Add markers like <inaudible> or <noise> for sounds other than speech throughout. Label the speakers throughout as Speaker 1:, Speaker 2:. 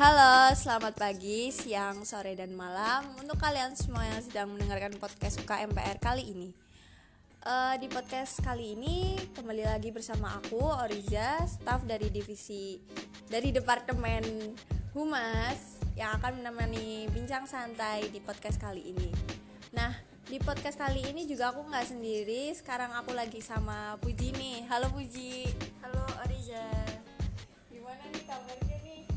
Speaker 1: Halo, selamat pagi, siang, sore, dan malam untuk kalian semua yang sedang mendengarkan podcast UKMPR kali ini. Uh, di podcast kali ini kembali lagi bersama aku Oriza, staff dari divisi dari departemen Humas yang akan menemani bincang santai di podcast kali ini. Nah, di podcast kali ini juga aku nggak sendiri. Sekarang aku lagi sama Puji nih. Halo Puji.
Speaker 2: Halo Oriza.
Speaker 1: Gimana nih kabarnya nih?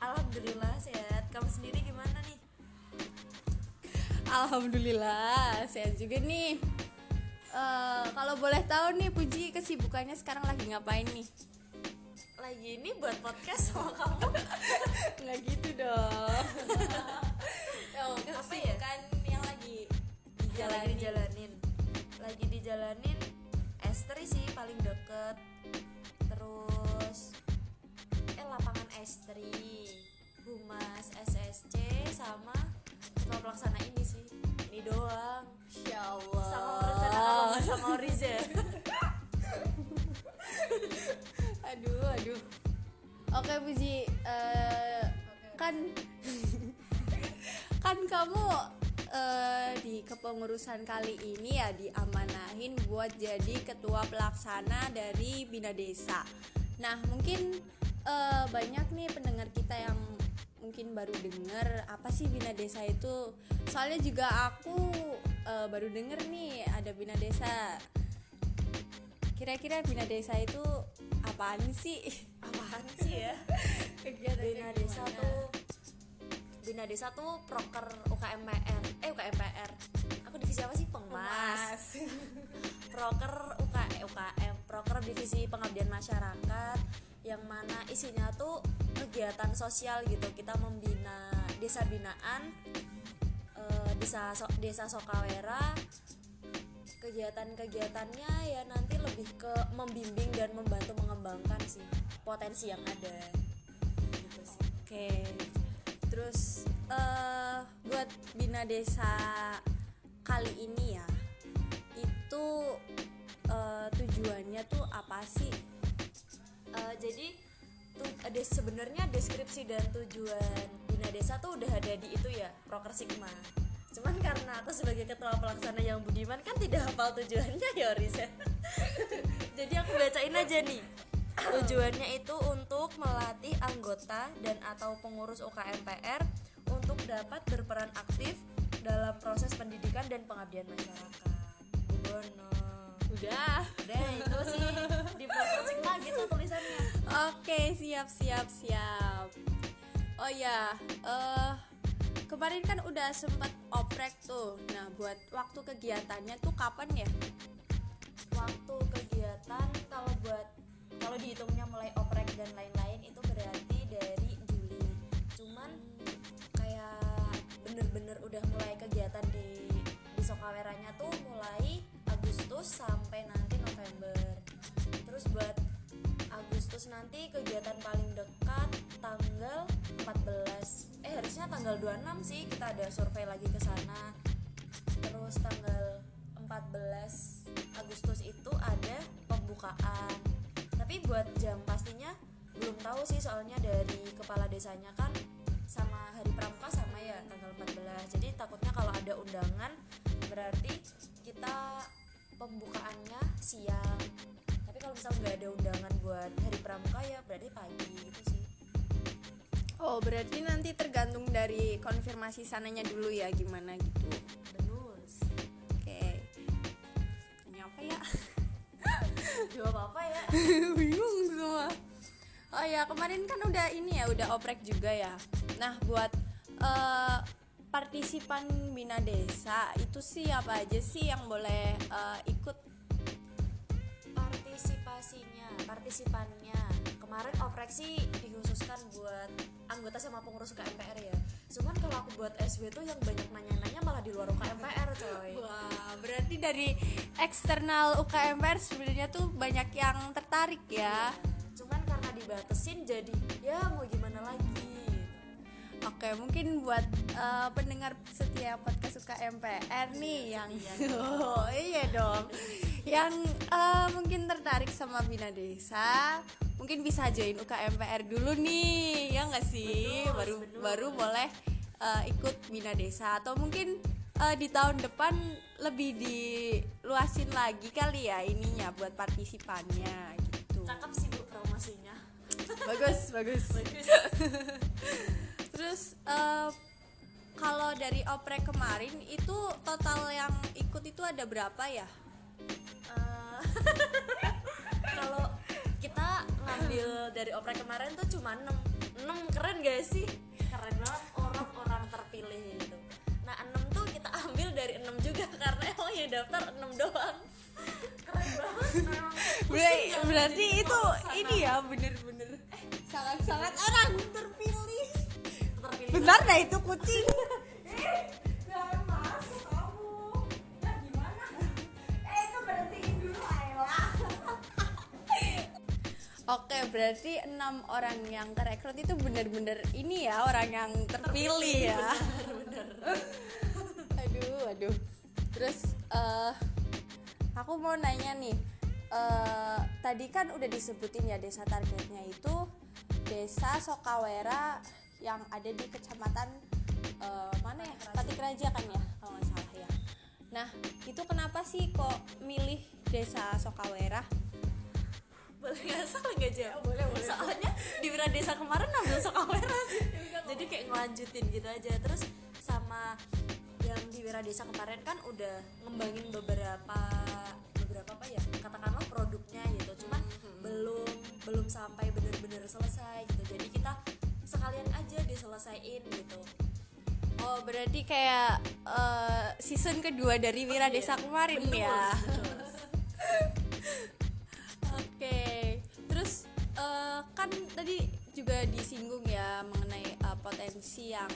Speaker 2: Alhamdulillah sehat. Kamu sendiri gimana nih?
Speaker 1: Alhamdulillah sehat juga nih. Uh, kalau boleh tahu nih Puji kesibukannya sekarang lagi ngapain nih?
Speaker 2: Lagi ini buat podcast sama kamu. <laughs>
Speaker 1: Nggak gitu dong. <laughs>
Speaker 2: oh,
Speaker 1: apa ya? Yang lagi
Speaker 2: dijalanin. Lagi dijalanin. Lagi dijalanin sih paling deket. Terus lapangan Estri, Humas SSC sama ketua pelaksana ini sih. Ini doang.
Speaker 1: Insya Allah.
Speaker 2: Sama merencanakan sama <laughs>
Speaker 1: aduh aduh oke Puji uh, kan <laughs> kan kamu uh, di kepengurusan kali ini ya diamanahin buat jadi ketua pelaksana dari bina desa nah mungkin uh, banyak nih pendengar kita yang mungkin baru denger apa sih bina desa itu? Soalnya juga aku uh, baru denger nih ada bina desa. Kira-kira bina desa itu apaan sih?
Speaker 2: Apaan sih ya? <laughs>
Speaker 1: Kegiatan
Speaker 2: bina desa tuh bina desa tuh proker UKMPR eh UKMPR aku divisi apa sih? Pengmas <laughs> proker UK UKM proker divisi pengabdian masyarakat yang mana isinya tuh kegiatan sosial gitu kita membina desa binaan e, desa so, desa Sokawera kegiatan-kegiatannya ya nanti lebih ke membimbing dan membantu mengembangkan sih potensi yang ada gitu sih.
Speaker 1: Oke. Terus uh, buat bina desa kali ini ya itu uh, tujuannya tuh apa sih?
Speaker 2: Ada sebenarnya deskripsi dan tujuan bina desa tuh udah ada di itu ya proker sigma. Cuman karena aku sebagai ketua pelaksana yang budiman kan tidak hafal tujuannya ya Riza <laughs> jadi aku bacain aja nih. Tujuannya itu untuk melatih anggota dan atau pengurus UKMPR untuk dapat berperan aktif dalam proses pendidikan dan pengabdian masyarakat. Bono
Speaker 1: udah.
Speaker 2: Udah itu sih di lah gitu tulisannya
Speaker 1: oke siap siap siap. Oh ya uh, kemarin kan udah sempet oprek tuh. Nah buat waktu kegiatannya tuh kapan ya?
Speaker 2: Waktu kegiatan kalau buat kalau dihitungnya mulai oprek dan lain-lain itu berarti dari Juli. Cuman kayak bener-bener udah mulai kegiatan di di Sokaweranya tuh mulai Agustus sampai nanti November nanti kegiatan paling dekat tanggal 14 eh harusnya tanggal 26 sih kita ada survei lagi ke sana. Terus tanggal 14 Agustus itu ada pembukaan. Tapi buat jam pastinya belum tahu sih soalnya dari kepala desanya kan sama hari pramuka sama ya tanggal 14 jadi takutnya kalau ada undangan berarti kita pembukaannya siang misal nggak ada undangan buat hari pramuka ya berarti pagi gitu sih.
Speaker 1: Oh berarti nanti tergantung dari konfirmasi sananya dulu ya gimana gitu.
Speaker 2: Benar
Speaker 1: oke. Okay. tanya apa ya? <laughs>
Speaker 2: Jawab apa ya? <laughs>
Speaker 1: Bingung semua. Oh ya kemarin kan udah ini ya udah oprek juga ya. Nah buat uh, partisipan bina desa itu sih apa aja sih yang boleh uh, ikut
Speaker 2: partisipannya kemarin oprek sih dikhususkan buat anggota sama pengurus UKMPR ya. Cuman kalau aku buat SW tuh yang banyak nanya-nanya malah di luar UKMPR coy.
Speaker 1: Wah berarti dari eksternal UKMPR sebenarnya tuh banyak yang tertarik ya?
Speaker 2: Cuman karena dibatasin jadi ya mau gimana lagi
Speaker 1: Oke, mungkin buat uh, pendengar setia podcast suka MPR nih yang <laughs> oh iya dong. yang uh, mungkin tertarik sama Bina Desa, mungkin bisa join UKMPR dulu nih ya nggak sih?
Speaker 2: Betul,
Speaker 1: baru
Speaker 2: betul.
Speaker 1: baru boleh uh, ikut bina desa. Atau mungkin uh, di tahun depan lebih diluasin lagi kali ya ininya buat partisipannya gitu.
Speaker 2: Cakep sih bu promosinya.
Speaker 1: Bagus bagus.
Speaker 2: Bagus <laughs>
Speaker 1: terus uh, kalau dari oprek kemarin itu total yang ikut itu ada berapa ya?
Speaker 2: Eh, <laughs> kalau kita ngambil dari oprek kemarin tuh cuma 6 6 keren gak sih? Keren banget orang-orang terpilih itu nah 6 tuh kita ambil dari 6 juga <laughs> karena emang yang daftar 6 doang. Keren banget memang ya
Speaker 1: berarti itu ini ya bener-bener. Sangat-sangat orang terpilih benar dah itu kucing Oke, berarti enam orang yang kerekrut itu bener-bener ini ya orang yang terpilih, ya. aduh, aduh. Terus eh aku mau nanya nih, eh tadi kan udah disebutin ya desa targetnya itu desa Sokawera yang ada di kecamatan eh, mana ya? Pati Raja kan ya, kalau nggak salah ya. Nah, itu kenapa sih kok milih desa Sokawera?
Speaker 2: boleh nggak? Salah nggak jawab boleh boleh. Soalnya di Wira Desa kemarin ambil Sokawera sih. <laughs> Jadi kayak ngelanjutin gitu aja. Terus sama yang di Wira Desa kemarin kan udah ngembangin beberapa beberapa apa ya? Katakanlah produknya gitu. Cuman belum belum sampai bener-bener selesai gitu. Jadi kita sekalian aja diselesaiin gitu
Speaker 1: Oh berarti kayak eh, season kedua dari Wira Desa kemarin
Speaker 2: Betul,
Speaker 1: ya.
Speaker 2: betul. <laughs>
Speaker 1: Oke. Terus eh, kan tadi juga disinggung ya mengenai eh, potensi yang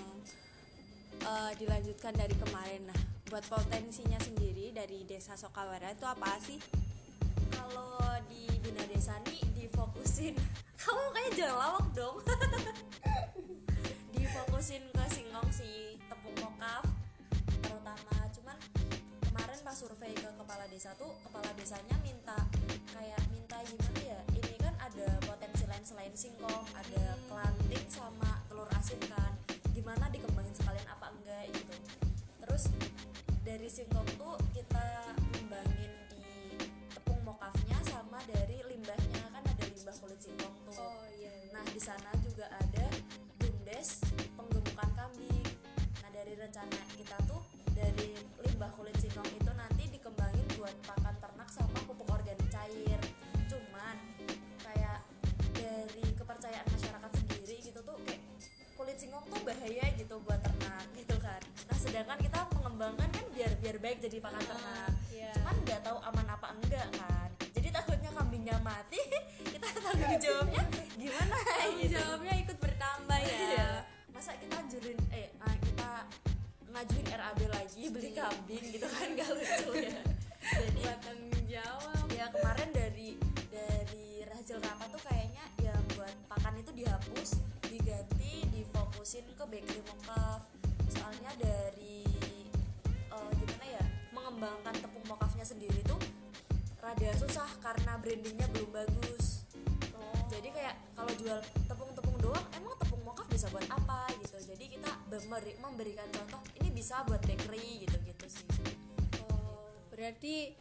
Speaker 1: eh, dilanjutkan dari kemarin. Nah, buat potensinya sendiri dari Desa Sokawara itu apa sih?
Speaker 2: Kalau di bina desa nih difokusin <laughs> kamu kayak jangan lawak dong. <laughs> Difokusin ke singkong si tepung mokaf terutama. Cuman kemarin pas survei ke kepala desa tuh kepala desanya minta kayak minta gimana ya ini kan ada potensi lain selain singkong ada kelanting sama telur asin kan. Gimana dikembangin sekalian apa enggak gitu. Terus dari singkong tuh kita ngembangin mokafnya sama dari limbahnya. Kan ada limbah kulit singkong tuh.
Speaker 1: Iya.
Speaker 2: nah di sana juga ada bumdes penggemukan kambing. Nah dari rencana kita tuh dari limbah kulit singkong itu nanti dikembangin buat pakan ternak sama pupuk organik cair. Cuman kayak dari kepercayaan masyarakat sendiri gitu tuh kayak kulit singkong tuh bahaya gitu buat ternak gitu kan. Nah sedangkan kita mengembangkan kan biar biar baik jadi pakan ternak.
Speaker 1: iya.
Speaker 2: cuman nggak tahu aman apa enggak kan tanggung jawabnya gimana
Speaker 1: Tanggung
Speaker 2: gitu
Speaker 1: jawabnya ikut bertambah ya.
Speaker 2: Iya. masa kita anjurin eh ah, kita ngajuin RAB lagi beli kambing gitu kan gak lucu ya jadi
Speaker 1: Buat tanggung jawab.
Speaker 2: ya kemarin dari dari hasil rapat tuh kayaknya yang buat pakan itu dihapus diganti difokusin ke bakery mokaf soalnya dari eh, gimana ya mengembangkan tepung mokafnya sendiri tuh rada susah karena brandingnya belum bagus jadi kayak kalau jual tepung-tepung doang emang tepung mokaf bisa buat apa gitu jadi kita memberi- memberikan contoh ini bisa buat bakery gitu gitu sih
Speaker 1: Oh, berarti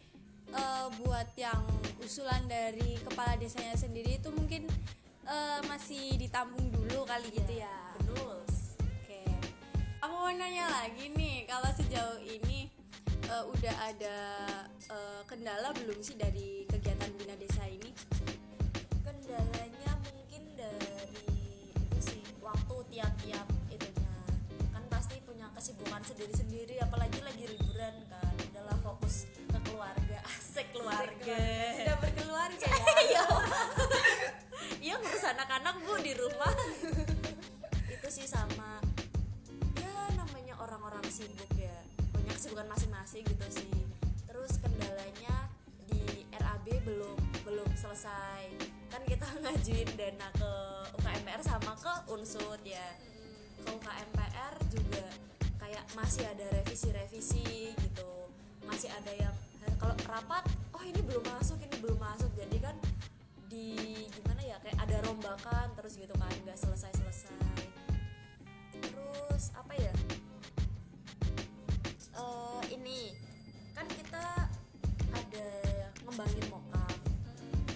Speaker 1: eh, buat yang usulan dari kepala desanya sendiri itu mungkin eh, masih ditampung dulu kali gitu ya.
Speaker 2: betul
Speaker 1: Oke. Aku mau nanya lagi nih, kalau sejauh ini eh, udah ada eh, kendala belum sih dari kegiatan bina desa
Speaker 2: waktu tiap-tiap itunya. Kan pasti punya kesibukan sendiri-sendiri apalagi lagi liburan kan. Adalah fokus ke keluarga. <laughs> Asik keluarga.
Speaker 1: Sudah berkeluarga ya? <laughs> <laughs>
Speaker 2: diperlombakan terus gitu kan nggak selesai selesai terus apa ya? Eh, ini kan kita ada ngembangin mokaf.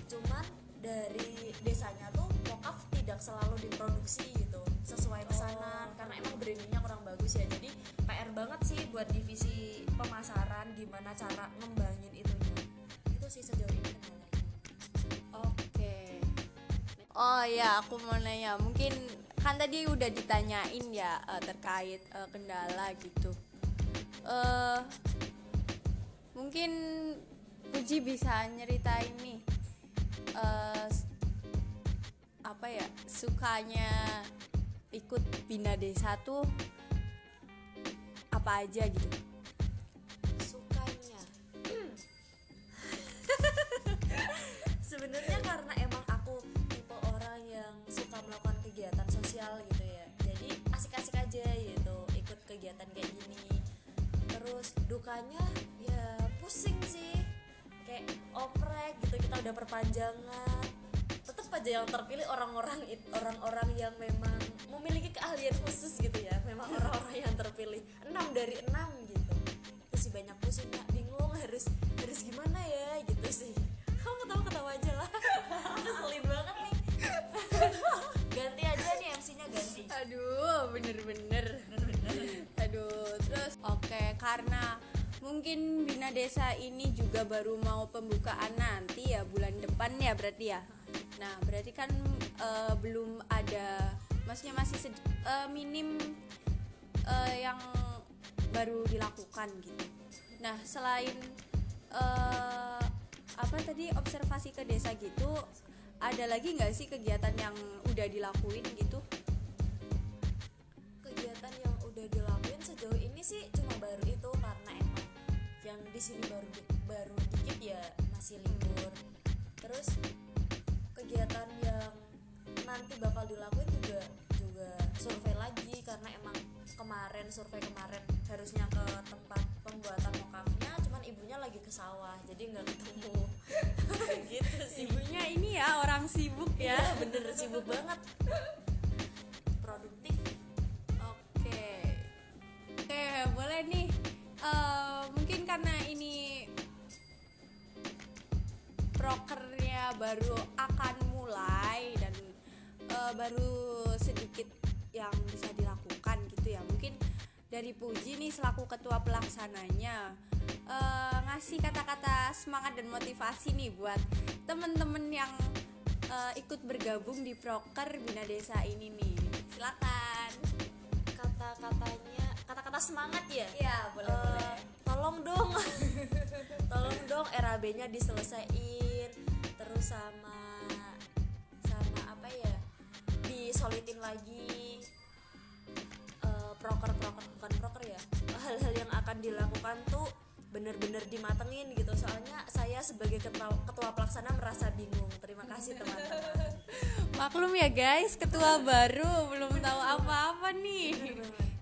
Speaker 2: Cuman dari desanya tuh mokaf tidak selalu diproduksi gitu sesuai pesanan. Karena emang brandingnya kurang bagus ya jadi PR banget sih buat divisi pemasaran gimana cara ngembangin itunya. Itu sih sejauh
Speaker 1: Oh ya, aku mau nanya. Mungkin kan tadi udah ditanyain ya eh, terkait eh, kendala gitu. eh mungkin Puji bisa nyeritain nih s- apa ya sukanya ikut bina desa tuh apa aja gitu.
Speaker 2: sukanya <clears throat> sebenarnya karena kegiatan kayak gini. Terus dukanya ya pusing sih. Kayak oprek gitu kita udah perpanjangan. Tetap aja yang terpilih orang-orang orang-orang yang memang memiliki keahlian khusus gitu ya. Memang orang-orang yang terpilih. Enam dari enam gitu. Terus sih banyak pusing nggak bingung harus harus gimana ya? Gitu sih. Kamu ketawa ketawa aja lah. <laughs> Keselin banget
Speaker 1: mungkin Bina Desa ini juga baru mau pembukaan nanti ya bulan depan ya berarti ya. Nah, berarti kan eh, belum ada maksudnya masih eh, minim eh, yang baru dilakukan gitu. Nah, selain eh, apa tadi observasi ke desa gitu, ada lagi nggak sih kegiatan yang udah dilakuin gitu?
Speaker 2: kegiatan yang udah dilakuin sejauh ini sih cuma baru itu karena yang di sini baru di- baru dikit ya masih libur terus kegiatan yang nanti bakal dilakuin juga juga survei lagi karena emang kemarin survei kemarin harusnya ke tempat pembuatan mokafnya cuman ibunya lagi ke sawah jadi nggak ketemu gitu <laughs> sih
Speaker 1: Ibunya ini ya orang sibuk
Speaker 2: ya
Speaker 1: ya.
Speaker 2: bener sibuk banget produktif
Speaker 1: Oke. Oke, boleh nih. Mungkin karena ini prokernya baru akan mulai dan eh, baru sedikit yang bisa dilakukan gitu ya. Mungkin dari Puji nih selaku ketua pelaksananya eh, ngasih kata-kata semangat dan motivasi nih buat temen-temen yang eh, ikut bergabung di proker Bina Desa ini nih. Silakan.
Speaker 2: kata-katanya kata-kata semangat ya?
Speaker 1: Iya, boleh,
Speaker 2: Eh,
Speaker 1: boleh.
Speaker 2: tolong dong. <laughs> Tolong dong RAB-nya diselesain terus sama sama apa ya? Disolitin lagi. Eh, proker proker bukan proker ya? Hal-hal yang akan dilakukan tuh bener-bener dimatengin gitu. Soalnya saya sebagai ketua, ketua pelaksana merasa bingung. Terima kasih teman-teman. <laughs>
Speaker 1: Maklum ya guys, ketua baru belum tahu apa-apa nih.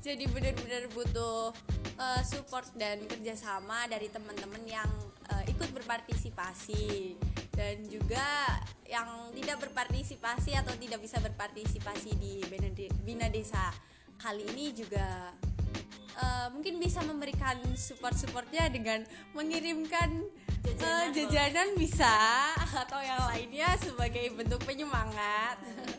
Speaker 1: Jadi benar-benar butuh uh, support dan kerjasama dari teman-teman yang uh, ikut berpartisipasi dan juga yang tidak berpartisipasi atau tidak bisa berpartisipasi di Bina De- Bina Desa kali ini juga uh, mungkin bisa memberikan support-supportnya dengan mengirimkan uh,
Speaker 2: Jajanan.
Speaker 1: jajanan bisa atau yang lainnya sebagai bentuk penyemangat. <laughs>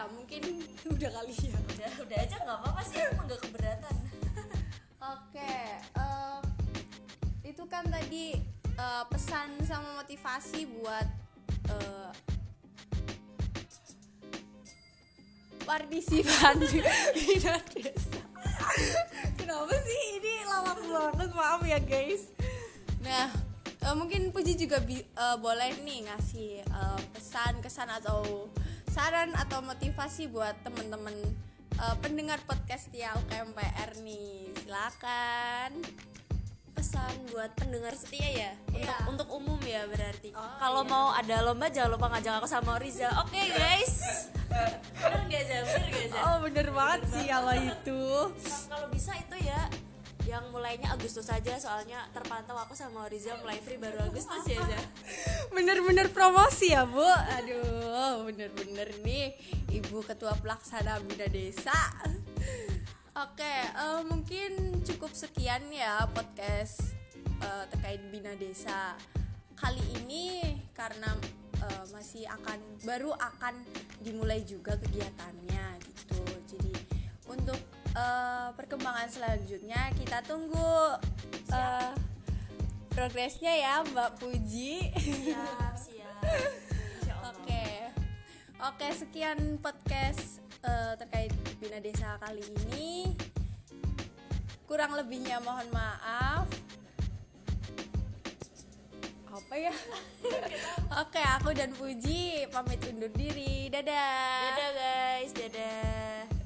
Speaker 1: ya, mungkin udah kali ya.
Speaker 2: udah udah aja nggak apa-apa sih emang nggak keberatan <laughs>
Speaker 1: Oke, eh, itu kan tadi eh, pesan sama motivasi buat eh, partisipan Bina <laughs> Desa. Kenapa sih ini lama banget maaf ya guys. Nah, eh, mungkin Puji juga bi- eh, boleh nih ngasih eh, pesan, kesan atau saran atau motivasi buat temen-temen eh, pendengar podcast ya UKMPR nih. Silakan.
Speaker 2: pesan buat pendengar setia ya untuk
Speaker 1: Iya.
Speaker 2: untuk umum ya berarti
Speaker 1: Oh,
Speaker 2: kalau
Speaker 1: iya.
Speaker 2: mau ada lomba jangan lupa ngajak aku sama Riza oke guys bener gak Zah? bener gak Zah?
Speaker 1: Oh, bener banget sih kalau itu.
Speaker 2: Kalau bisa itu ya yang mulainya Agustus saja soalnya terpantau aku sama Riza mulai free baru Agustus ya Za. <laughs>
Speaker 1: bener-bener promosi ya bu? Aduh bener-bener nih ibu ketua pelaksana bina desa. Oke eh, mungkin cukup sekian ya podcast eh, terkait bina desa. Kali ini karena eh, masih akan baru akan dimulai juga kegiatannya gitu. Jadi untuk eh, perkembangan selanjutnya kita tunggu eh, progresnya ya Mbak Puji.
Speaker 2: siap siap.
Speaker 1: Oke, oke sekian podcast eh, terkait bina desa kali ini. Kurang lebihnya mohon maaf. Apa ya? oke, aku dan Puji pamit undur diri. Dadah.
Speaker 2: dadah guys dadah